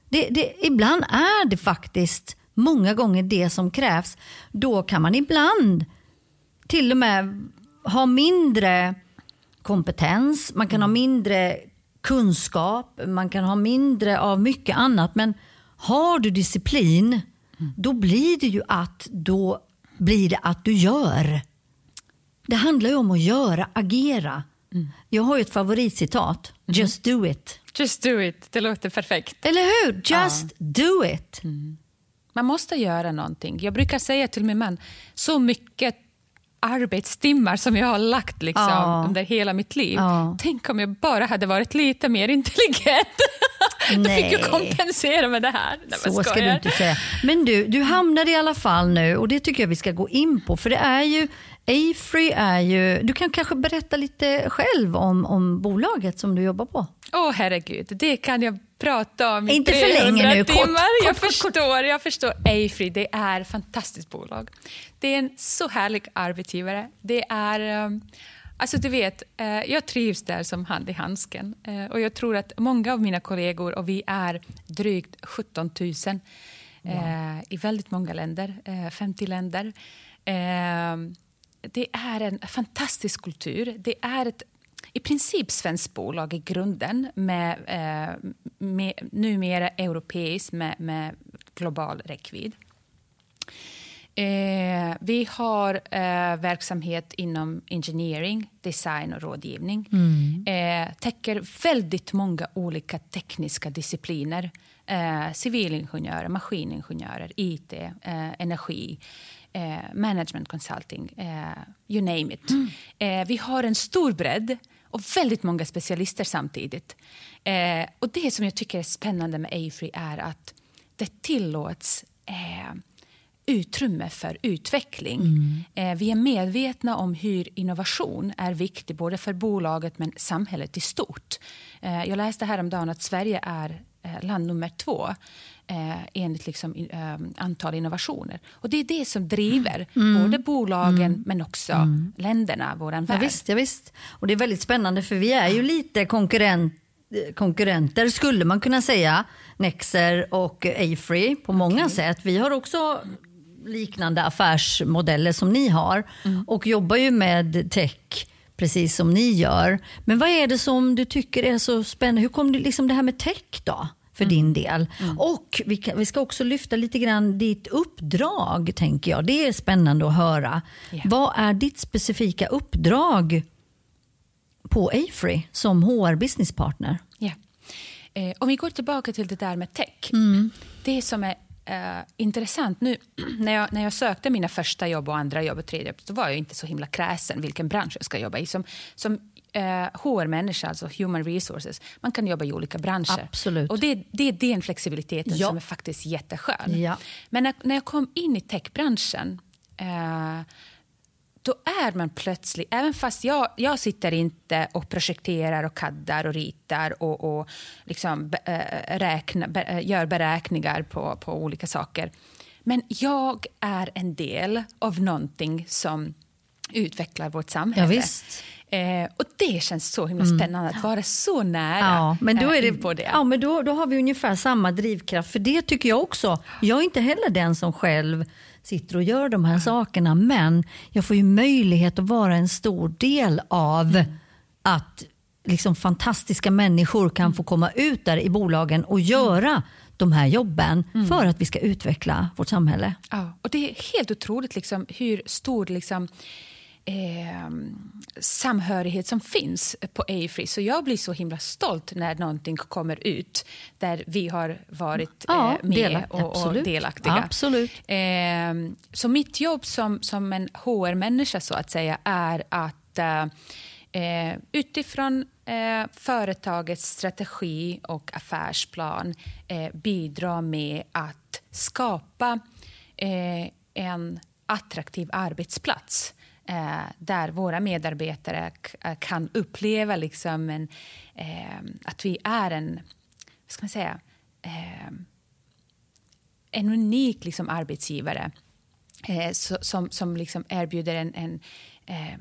S1: Det, det, ibland är det faktiskt många gånger det som krävs. Då kan man ibland till och med ha mindre kompetens, man kan ha mindre kunskap, man kan ha mindre av mycket annat. Men har du disciplin, då blir det ju att då blir det att du gör. Det handlar ju om att göra, agera. Jag har ju ett favoritcitat, just do it.
S2: Just do it, det låter perfekt.
S1: Eller hur? Just do it.
S2: Man måste göra någonting. Jag brukar säga till min man, så mycket arbetstimmar som jag har lagt liksom,
S1: Ja.
S2: under hela mitt liv.
S1: Ja.
S2: Tänk om jag bara hade varit lite mer intelligent. Då fick jag kompensera med det här. Nej,
S1: Så ska du inte säga. Men du, du hamnade i alla fall nu och det tycker jag vi ska gå in på. För det är ju Afree är ju, du kan kanske berätta lite själv om, om bolaget som du jobbar på?
S2: Åh oh, herregud, det kan jag prata om i
S1: Inte för länge nu,
S2: timmar.
S1: kort,
S2: jag
S1: kort,
S2: förstår, jag förstår. Afree, det är ett fantastiskt bolag. Det är en så härlig arbetsgivare. Det är... Um, Alltså du vet, eh, jag trivs där som hand i handsken. Eh, och jag tror att många av mina kollegor, och vi är drygt 17 000 wow. Eh, i väldigt många länder, 50 länder. Det är en fantastisk kultur. Det är ett i princip svenskt bolag i grunden, med, med, numera europeiskt med, med global räckvidd. Eh, vi har eh, verksamhet inom engineering, design och rådgivning. Mm. Eh, täcker väldigt många olika tekniska discipliner. Eh, civilingenjörer, maskiningenjörer, IT, eh, energi, eh, management consulting, eh, you name it. Mm. Eh, vi har en stor bredd och väldigt många specialister samtidigt. och Det som jag tycker är spännande med Afree är att det tillåts utrymme för utveckling. Mm. Eh, vi är medvetna om hur innovation är viktig både för bolaget men samhället i stort. Eh, jag läste häromdagen att Sverige är eh, land nummer två enligt liksom, antal innovationer. Och Det är det som driver mm. både bolagen mm. men också mm. länderna, vår värld.
S1: Ja, visst, ja, visst. Och det är väldigt spännande för vi är ju lite konkurrent, konkurrenter skulle man kunna säga. Nexer och Afree på många okay. sätt. Vi har också liknande affärsmodeller som ni har mm. och jobbar ju med tech precis som ni gör. Men vad är det som du tycker är så spännande? Hur kom det, liksom det här med tech då? för mm. din del. Mm. Och vi, kan, vi, ska också lyfta lite grann ditt uppdrag, tänker jag. Det är spännande att höra. Yeah. Vad är ditt specifika uppdrag på Afree som HR business partner?
S2: Yeah. Eh, om vi går tillbaka till det där med tech. Mm. Det som är eh, intressant. Nu, när, jag, när jag sökte mina första jobb och andra jobb och tredje jobb, då var jag inte så himla kräsen vilken bransch jag ska jobba i. Som, som eh, HR-människa, alltså human resources, man kan jobba i olika branscher.
S1: Absolut.
S2: Och det, det är den flexibiliteten ja. som är faktiskt jätteskön. Ja. Men när, när jag kom in i techbranschen eh, då är man plötsligt, även fast jag, jag sitter inte och projekterar och kaddar och ritar och, och liksom äh, räkna, be, gör beräkningar på, på olika saker. Men jag är en del av någonting som utvecklar vårt samhälle.
S1: Ja,
S2: eh, och Det känns så himla mm. spännande att vara så nära ja,
S1: men då är det,
S2: på det.
S1: Ja, men då, då har vi ungefär samma drivkraft. För det tycker jag också. Jag är inte heller den som själv sitter och gör de här mm. sakerna. Men jag får ju möjlighet att vara en stor del av mm. att liksom fantastiska människor kan få komma ut där i bolagen och göra de här jobben mm. för att vi ska utveckla vårt samhälle.
S2: Ja, och Det är helt otroligt liksom, hur stor liksom, eh, samhörighet som finns på Afree. Så jag blir så himla stolt när någonting kommer ut där vi har varit ja, eh, med del, och, och, delaktiga.
S1: Absolut.
S2: Eh, så mitt jobb som, som en HR-människa så att säga är att eh, eh utifrån eh, företagets strategi och affärsplan bidra med att skapa en attraktiv arbetsplats Eh, där våra medarbetare eh, kan uppleva liksom en, eh, att vi är en, vad ska man säga, eh, en unik liksom, arbetsgivare eh, som, som liksom erbjuder en, en eh,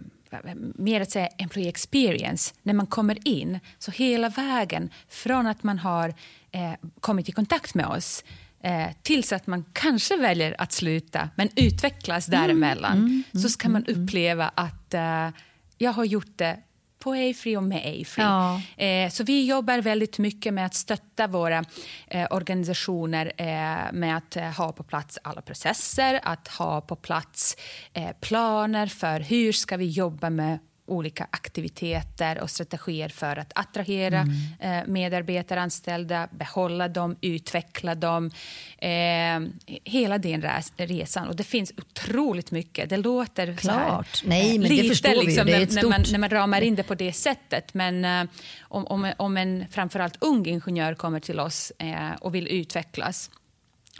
S2: mer att säga employee experience när man kommer in. Så hela vägen från att man har eh, kommit i kontakt med oss eh, tills att man kanske väljer att sluta men utvecklas mm. däremellan mm, mm, så ska man mm, mm. uppleva att eh, jag har gjort det på Afree och med Afree. Ja. Eh, så vi jobbar väldigt mycket med att stötta våra eh, organisationer eh, med att eh, ha på plats alla processer, att ha på plats eh, planer för hur ska vi jobba med olika aktiviteter och strategier för att attrahera mm. eh, medarbetare, anställda, behålla dem, utveckla dem. Eh, hela den resan. Och det finns otroligt mycket. Det låter
S1: Klart.
S2: så här,
S1: Nej, men lite, det förstår liksom, vi. Det
S2: när, när, man, när man ramar in det på det sättet. Men eh, om, om, om en framförallt ung ingenjör kommer till oss eh, och vill utvecklas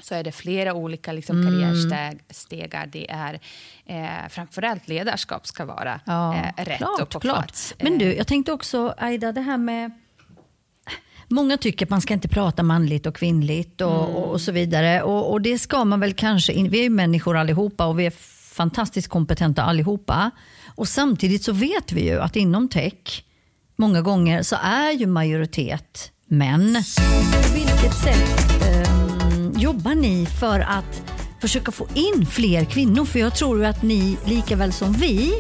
S2: så är det flera olika liksom, mm. karriärstegar. Det är eh, framförallt ledarskap ska vara ja, eh, rätt
S1: klart,
S2: och på
S1: klart.
S2: plats.
S1: Men du, jag tänkte också, Aida, det här med Många tycker att man ska inte prata manligt och kvinnligt och, mm. och, och så vidare. Och, och, det ska man väl kanske, vi är ju människor allihopa och vi är fantastiskt kompetenta allihopa. Och samtidigt så vet vi ju att inom tech, många gånger så är ju majoritet män. På vilket sätt jobbar ni för att försöka få in fler kvinnor? För jag tror ju att ni, lika väl som vi,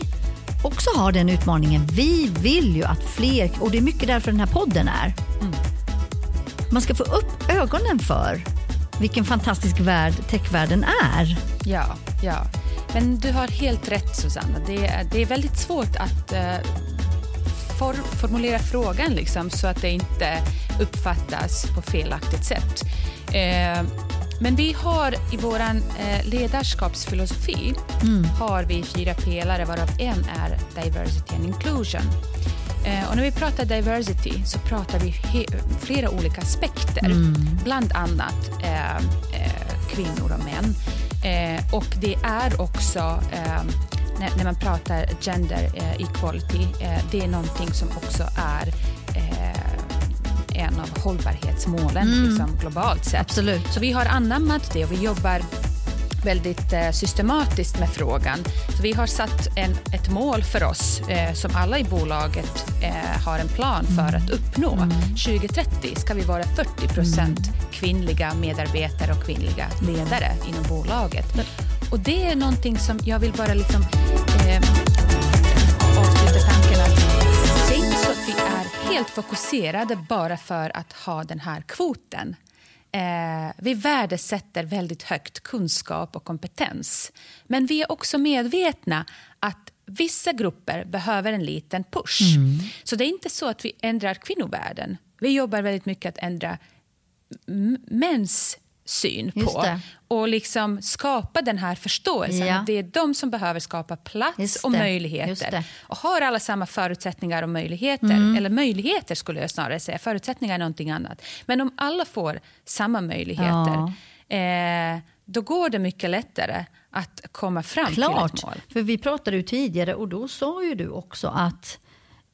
S1: också har den utmaningen. Vi vill ju att fler, och det är mycket därför den här podden är. Mm. Man ska få upp ögonen för vilken fantastisk värld techvärlden är.
S2: Ja, ja. Men du har helt rätt Susanna. Det är, det är väldigt svårt att uh, for, formulera frågan liksom, så att det inte uppfattas på felaktigt sätt. Uh, men vi har i vår eh, ledarskapsfilosofi mm. har vi fyra pelare varav en är diversity and inclusion. Eh, och när vi pratar diversity så pratar vi flera olika aspekter, mm. bland annat eh, eh, kvinnor och män. Eh, och det är också, eh, när, när, man pratar gender equality, det är någonting som också är en av hållbarhetsmålen mm. liksom, globalt sett.
S1: Absolut.
S2: Så vi har anammat det och vi jobbar väldigt eh, systematiskt med frågan. Så vi har satt en, ett mål för oss eh, som alla i bolaget eh, har en plan för att uppnå. Mm. 2030 ska vi vara 40 procent mm. kvinnliga medarbetare och kvinnliga ledare inom bolaget. Och det är någonting som jag vill bara liksom, eh, avsluta tanken att det är inte så att vi är helt fokuserade bara för att ha den här kvoten Eh, vi värdesätter väldigt högt kunskap och kompetens. Men vi är också medvetna att vissa grupper behöver en liten push. Mm. Så det är inte så att vi ändrar kvinnovärlden. Vi jobbar väldigt mycket att ändra mäns syn på. Och liksom skapa den här förståelsen. Ja. Det är de som behöver skapa plats och möjligheter. Och har alla samma förutsättningar och möjligheter, mm. eller möjligheter skulle jag snarare säga, förutsättningar är någonting annat. Men om alla får samma möjligheter, ja. eh, då går det mycket lättare att komma fram
S1: Klart,
S2: till ett mål.
S1: för vi pratade ju tidigare och då sa ju du också att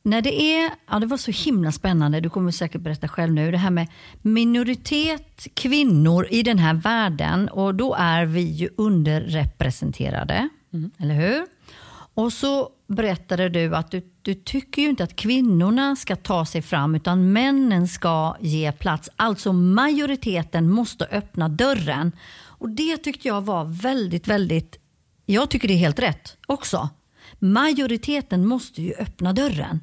S1: när det är, ja det var så himla spännande, du kommer säkert berätta själv nu, det här med minoritet kvinnor i den här världen och då är vi ju underrepresenterade, mm. eller hur? Och så berättade du att du, du tycker ju inte att kvinnorna ska ta sig fram utan männen ska ge plats. Alltså majoriteten måste öppna dörren. Och det tyckte jag var väldigt, väldigt, jag tycker det är helt rätt också. Majoriteten måste ju öppna dörren.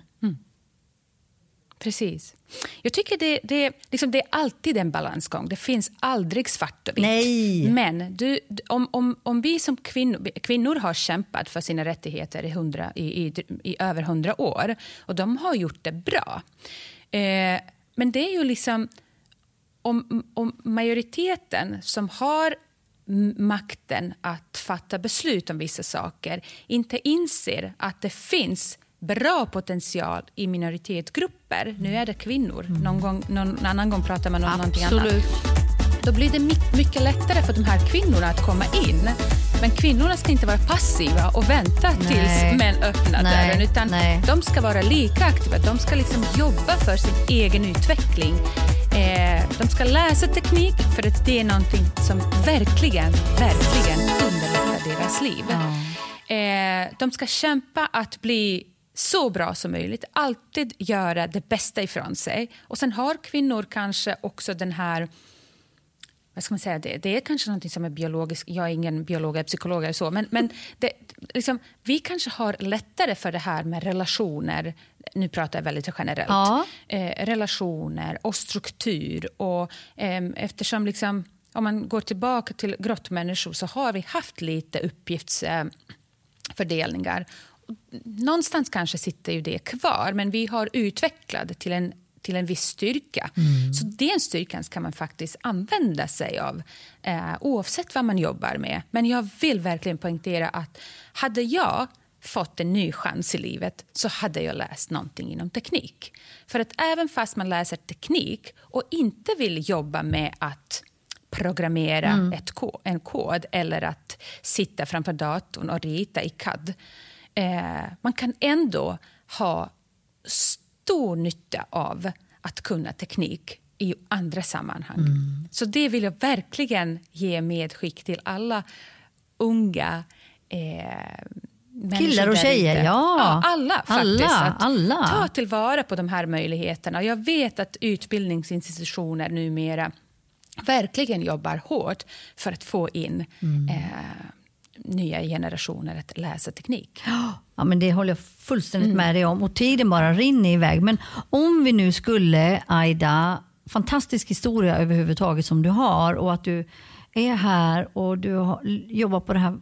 S2: Precis. Jag tycker det, det, liksom det är alltid en balansgång. Det finns aldrig svart och vitt.
S1: Nej.
S2: Men du, om, om, om vi som kvinnor, kvinnor har kämpat för sina rättigheter i, hundra, i, i, i över hundra år och de har gjort det bra. Eh, men det är ju liksom om, om majoriteten som har makten att fatta beslut om vissa saker inte inser att det finns bra potential i minoritetsgrupper. Nu är det kvinnor. Mm. Någon, gång, någon annan gång pratar man om Absolut. någonting annat. Då blir det mycket lättare för de här kvinnorna att komma in. Men kvinnorna ska inte vara passiva och vänta Nej. tills män öppnar Nej. dörren. Utan Nej. de ska vara lika aktiva. De ska liksom jobba för sin egen utveckling. Eh, de ska läsa teknik för att det är någonting som verkligen, verkligen underlättar deras liv. Mm. Eh, de ska kämpa att bli så bra som möjligt. Alltid göra det bästa ifrån sig. Och Sen har kvinnor kanske också den här... Vad ska man säga? Det, det är kanske något som är biologiskt. Jag är ingen biolog eller psykolog. Eller så, men, men det, liksom, vi kanske har lättare för det här med relationer. Nu pratar jag väldigt generellt. Ja. Eh, relationer och struktur. Och, eh, eftersom liksom, om man går tillbaka till grottmänniskor så har vi haft lite uppgiftsfördelningar någonstans kanske sitter ju det kvar, men vi har utvecklat det till en till en viss styrka. Mm. Så den styrkan ska man faktiskt använda sig av eh, oavsett vad man jobbar med. Men jag vill verkligen poängtera att hade jag fått en ny chans i livet så hade jag läst någonting inom teknik. För att även fast man läser teknik och inte vill jobba med att programmera mm. ett ko en kod eller att sitta framför datorn och rita i CAD. Eh, man kan ändå ha stor nytta av att kunna teknik i andra sammanhang. Mm. Så det vill jag verkligen ge medskick till alla unga eh,
S1: Killar och tjejer, ja.
S2: ja. Alla faktiskt.
S1: Alla, alla.
S2: Ta tillvara på de här möjligheterna. Jag vet att utbildningsinstitutioner numera verkligen jobbar hårt för att få in mm. eh, nya generationer att läsa teknik.
S1: Ja, men det håller jag fullständigt mm. med dig om. Och tiden bara rinner iväg. Men om vi nu skulle, Aida, fantastisk historia överhuvudtaget som du har och att du är här och du jobbar på det här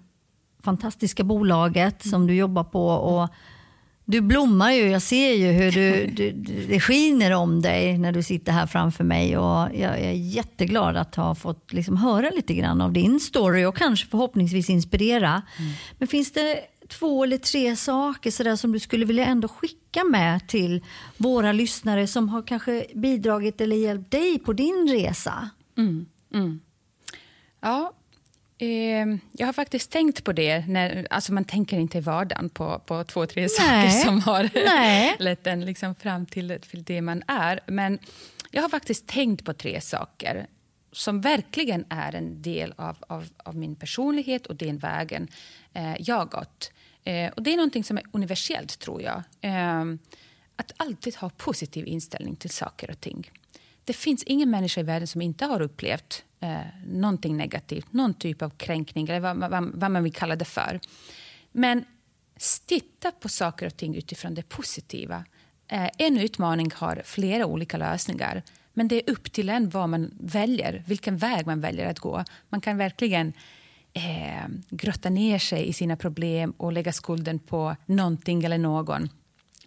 S1: fantastiska bolaget som du jobbar på. Och du blommar ju, jag ser ju hur du, du, det skiner om dig när du sitter här framför mig. Och jag är jätteglad att ha fått liksom höra lite grann av din story och kanske förhoppningsvis inspirera. Mm. Men finns det två eller tre saker så som du skulle vilja ändå skicka med till våra lyssnare som har kanske bidragit eller hjälpt dig på din resa?
S2: Mm. Mm. Ja, jag har faktiskt tänkt på det. När, alltså man tänker inte i vardagen på, på två, tre Nej. saker som har lett en liksom fram till, till det man är. Men jag har faktiskt tänkt på tre saker som verkligen är en del av, av, av min personlighet och den vägen eh, jag gått. Eh, och det är någonting som är universellt, tror jag. Eh, att alltid ha positiv inställning till saker och ting. Det finns ingen människa i världen som inte har upplevt eh, någonting negativt, någon typ av kränkning eller vad, vad, vad man vill kalla det för. Men titta på saker och ting utifrån det positiva. Eh, en utmaning har flera olika lösningar. Men det är upp till en vad man väljer, vilken väg man väljer att gå. Man kan verkligen eh, grotta ner sig i sina problem och lägga skulden på någonting eller någon.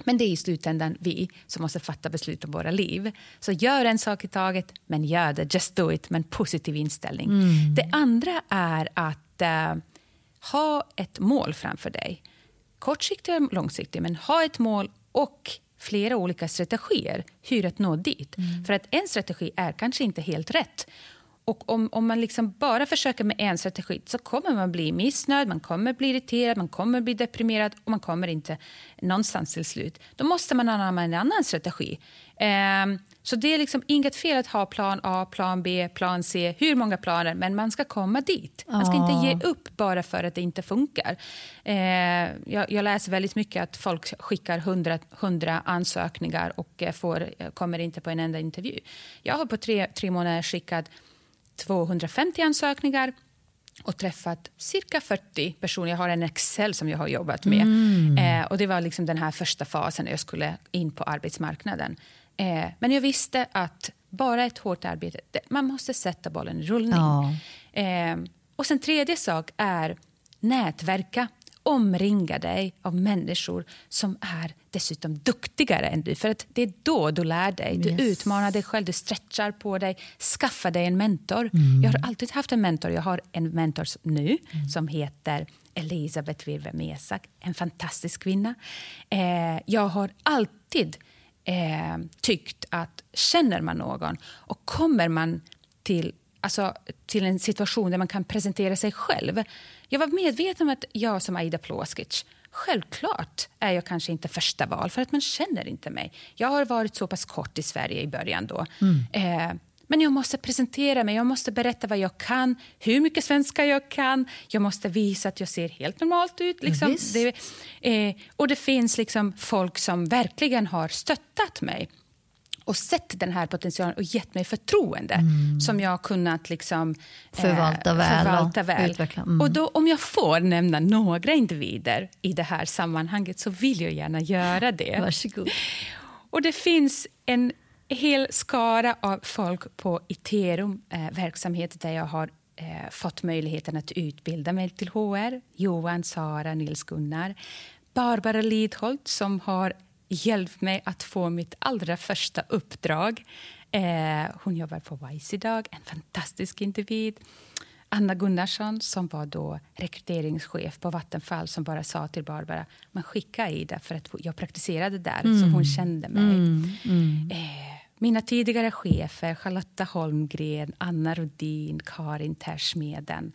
S2: Men det är i slutändan vi som måste fatta beslut om våra liv. Så gör en sak i taget, men gör det. Just do it med en positiv inställning. Mm. Det andra är att uh, ha ett mål framför dig. Kortsiktigt och långsiktigt, men ha ett mål och flera olika strategier hur att nå dit. Mm. För att en strategi är kanske inte helt rätt. Och om, om man liksom bara försöker med en strategi så kommer man bli missnöjd, man kommer bli irriterad, man kommer bli deprimerad och man kommer inte någonstans till slut. Då måste man anamma en annan strategi. Um, så det är liksom inget fel att ha plan A, plan B, plan C, hur många planer, men man ska komma dit. Man ska inte ge upp bara för att det inte funkar. Eh, jag, jag, läser väldigt mycket att folk skickar hundra, hundra ansökningar och får, kommer inte på en enda intervju. Jag har på tre, tre månader skickat 250 ansökningar och träffat cirka 40 personer. Jag har en Excel som jag har jobbat med. Mm. Eh, och Det var liksom den här första fasen när jag skulle in på arbetsmarknaden. Eh, men jag visste att bara ett hårt arbete, det, man måste sätta bollen i rullning. Ja. Eh, och sen tredje sak är nätverka omringa dig av människor som är dessutom duktigare än du. För att Det är då du lär dig. Du yes. utmanar dig själv, du stretchar på dig. Skaffa dig en mentor. Mm. Jag har alltid haft en mentor. Jag har en mentor nu mm. som heter Elisabeth Virve Mesak. En fantastisk kvinna. Eh, jag har alltid eh, tyckt att känner man någon och kommer man till alltså, till en situation där man kan presentera sig själv. Jag var medveten om att jag som Aida Plåskic Självklart är jag kanske inte första val, för att man känner inte mig. Jag har varit så pass kort i Sverige i början. då. Mm. Eh, men jag måste presentera mig, jag måste berätta vad jag kan, hur mycket svenska jag kan. Jag måste visa att jag ser helt normalt ut. Liksom. Det, eh, och det finns liksom folk som verkligen har stöttat mig och sett den här potentialen och gett mig förtroende mm. som jag kunnat liksom,
S1: förvalta eh, väl. Förvalta väl. Och,
S2: mm. och då, om jag får nämna några individer i det här sammanhanget så vill jag gärna göra det.
S1: Varsågod.
S2: Och det finns en hel skara av folk på Iterum eh, verksamhet där jag har eh, fått möjligheten att utbilda mig till HR. Johan, Sara, Nils-Gunnar. Barbara Lidholt som har hjälpt mig att få mitt allra första uppdrag. Eh, hon jobbar på WISE idag, en fantastisk individ. Anna Gunnarsson, som var då rekryteringschef på Vattenfall som bara sa till Barbara man skicka Ida för att jag praktiserade där, mm. så hon kände mig. Mm. Mm. Eh, mina tidigare chefer Charlotta Holmgren, Anna Rodin, Karin Tersmeden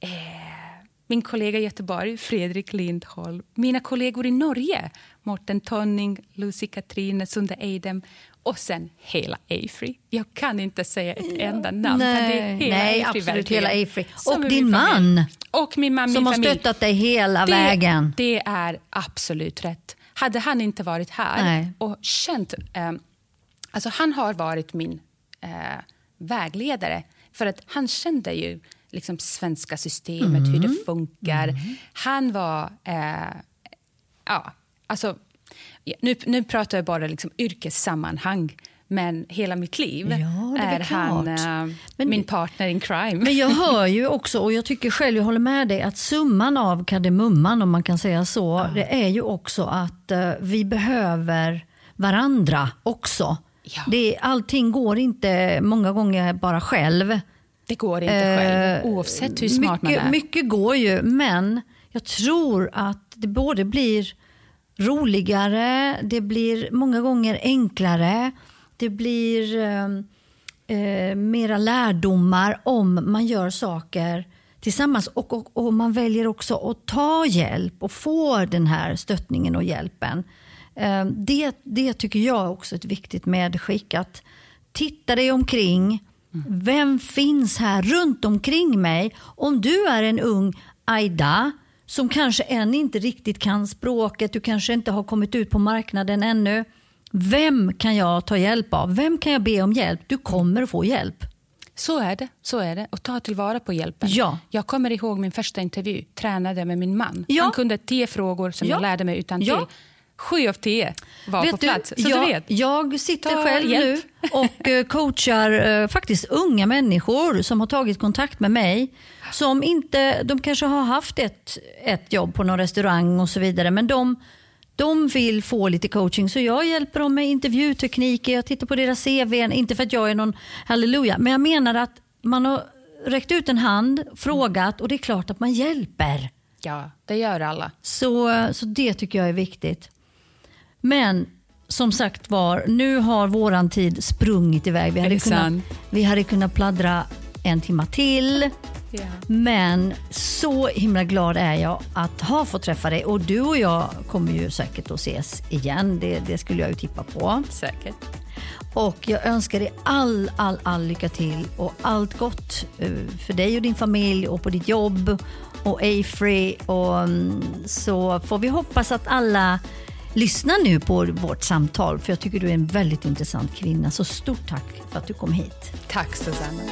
S2: eh, min kollega i Göteborg, Fredrik Lindholm, mina kollegor i Norge, Morten Tonning, Lucy Katrine Sunde Eidem och sen hela Afry. Jag kan inte säga ett enda namn.
S1: Nej,
S2: hela
S1: nej
S2: Afry,
S1: absolut hela Afry. Och din man
S2: Och min man,
S1: som har
S2: familj.
S1: stöttat dig hela
S2: det,
S1: vägen.
S2: Det är absolut rätt. Hade han inte varit här
S1: Nej.
S2: och känt... Eh, alltså han har varit min eh, vägledare. För att han kände ju liksom svenska systemet, hur
S1: Mm.
S2: det funkar. Han var... Eh, ja, alltså, nu, nu pratar jag bara liksom yrkessammanhang. Men hela mitt liv
S1: Ja, är
S2: han eh,
S1: Men-
S2: min partner in crime.
S1: Men jag hör ju också, och jag tycker själv, jag håller med dig, att summan av kardemumman, om man kan säga så, det är ju också att eh, vi behöver varandra också.
S2: Ja.
S1: Det, allting går inte många gånger bara själv.
S2: Det går inte själv, oavsett hur smart
S1: mycket,
S2: man är.
S1: Mycket går ju, men jag tror att det både blir roligare, det blir många gånger enklare, det blir eh, eh, mera lärdomar om man gör saker tillsammans och, och, och man väljer också att ta hjälp och få den här stöttningen och hjälpen. Eh, det, det tycker jag är också ett viktigt medskick. Att titta dig omkring. Vem finns här runt omkring mig? Om du är en ung Aida som kanske än inte riktigt kan språket, du kanske inte har kommit ut på marknaden ännu. Vem kan jag ta hjälp av? Vem kan jag be om hjälp? Du kommer att få hjälp.
S2: Så är det. så är det. Och ta tillvara på hjälpen.
S1: Ja.
S2: Jag kommer ihåg min första intervju. Tränade med min man.
S1: Ja.
S2: Han kunde tio frågor som
S1: Ja.
S2: jag lärde mig utan
S1: Ja.
S2: Sju av tio var på
S1: Vet du,
S2: plats. Så
S1: jag,
S2: du vet.
S1: jag sitter
S2: Ta
S1: själv
S2: hjälp.
S1: nu och eh, coachar eh, faktiskt unga människor som har tagit kontakt med mig. Som inte, de kanske har haft ett, ett jobb på någon restaurang och så vidare men de, de vill få lite coaching så jag hjälper dem med intervjutekniker, jag tittar på deras CV, inte för att jag är någon halleluja men jag menar att man har räckt ut en hand, frågat och det är klart att man hjälper.
S2: Ja, det gör alla.
S1: Så, så det tycker jag är viktigt. Men som sagt var, nu har våran tid sprungit iväg. Vi hade, kunnat,
S2: sant?
S1: vi hade kunnat pladdra en timma till.
S2: Ja.
S1: Men så himla glad är jag att ha fått träffa dig och du och jag kommer ju säkert att ses igen. Det, det skulle jag ju tippa på.
S2: Säkert.
S1: Och jag önskar dig all, all, all lycka till och allt gott eh, för dig och din familj och på ditt jobb och Afrey. Och mm, så får vi hoppas att alla Lyssna nu på vårt samtal för jag tycker du är en väldigt intressant kvinna. Så stort tack för att du kom hit.
S2: Tack Susanna.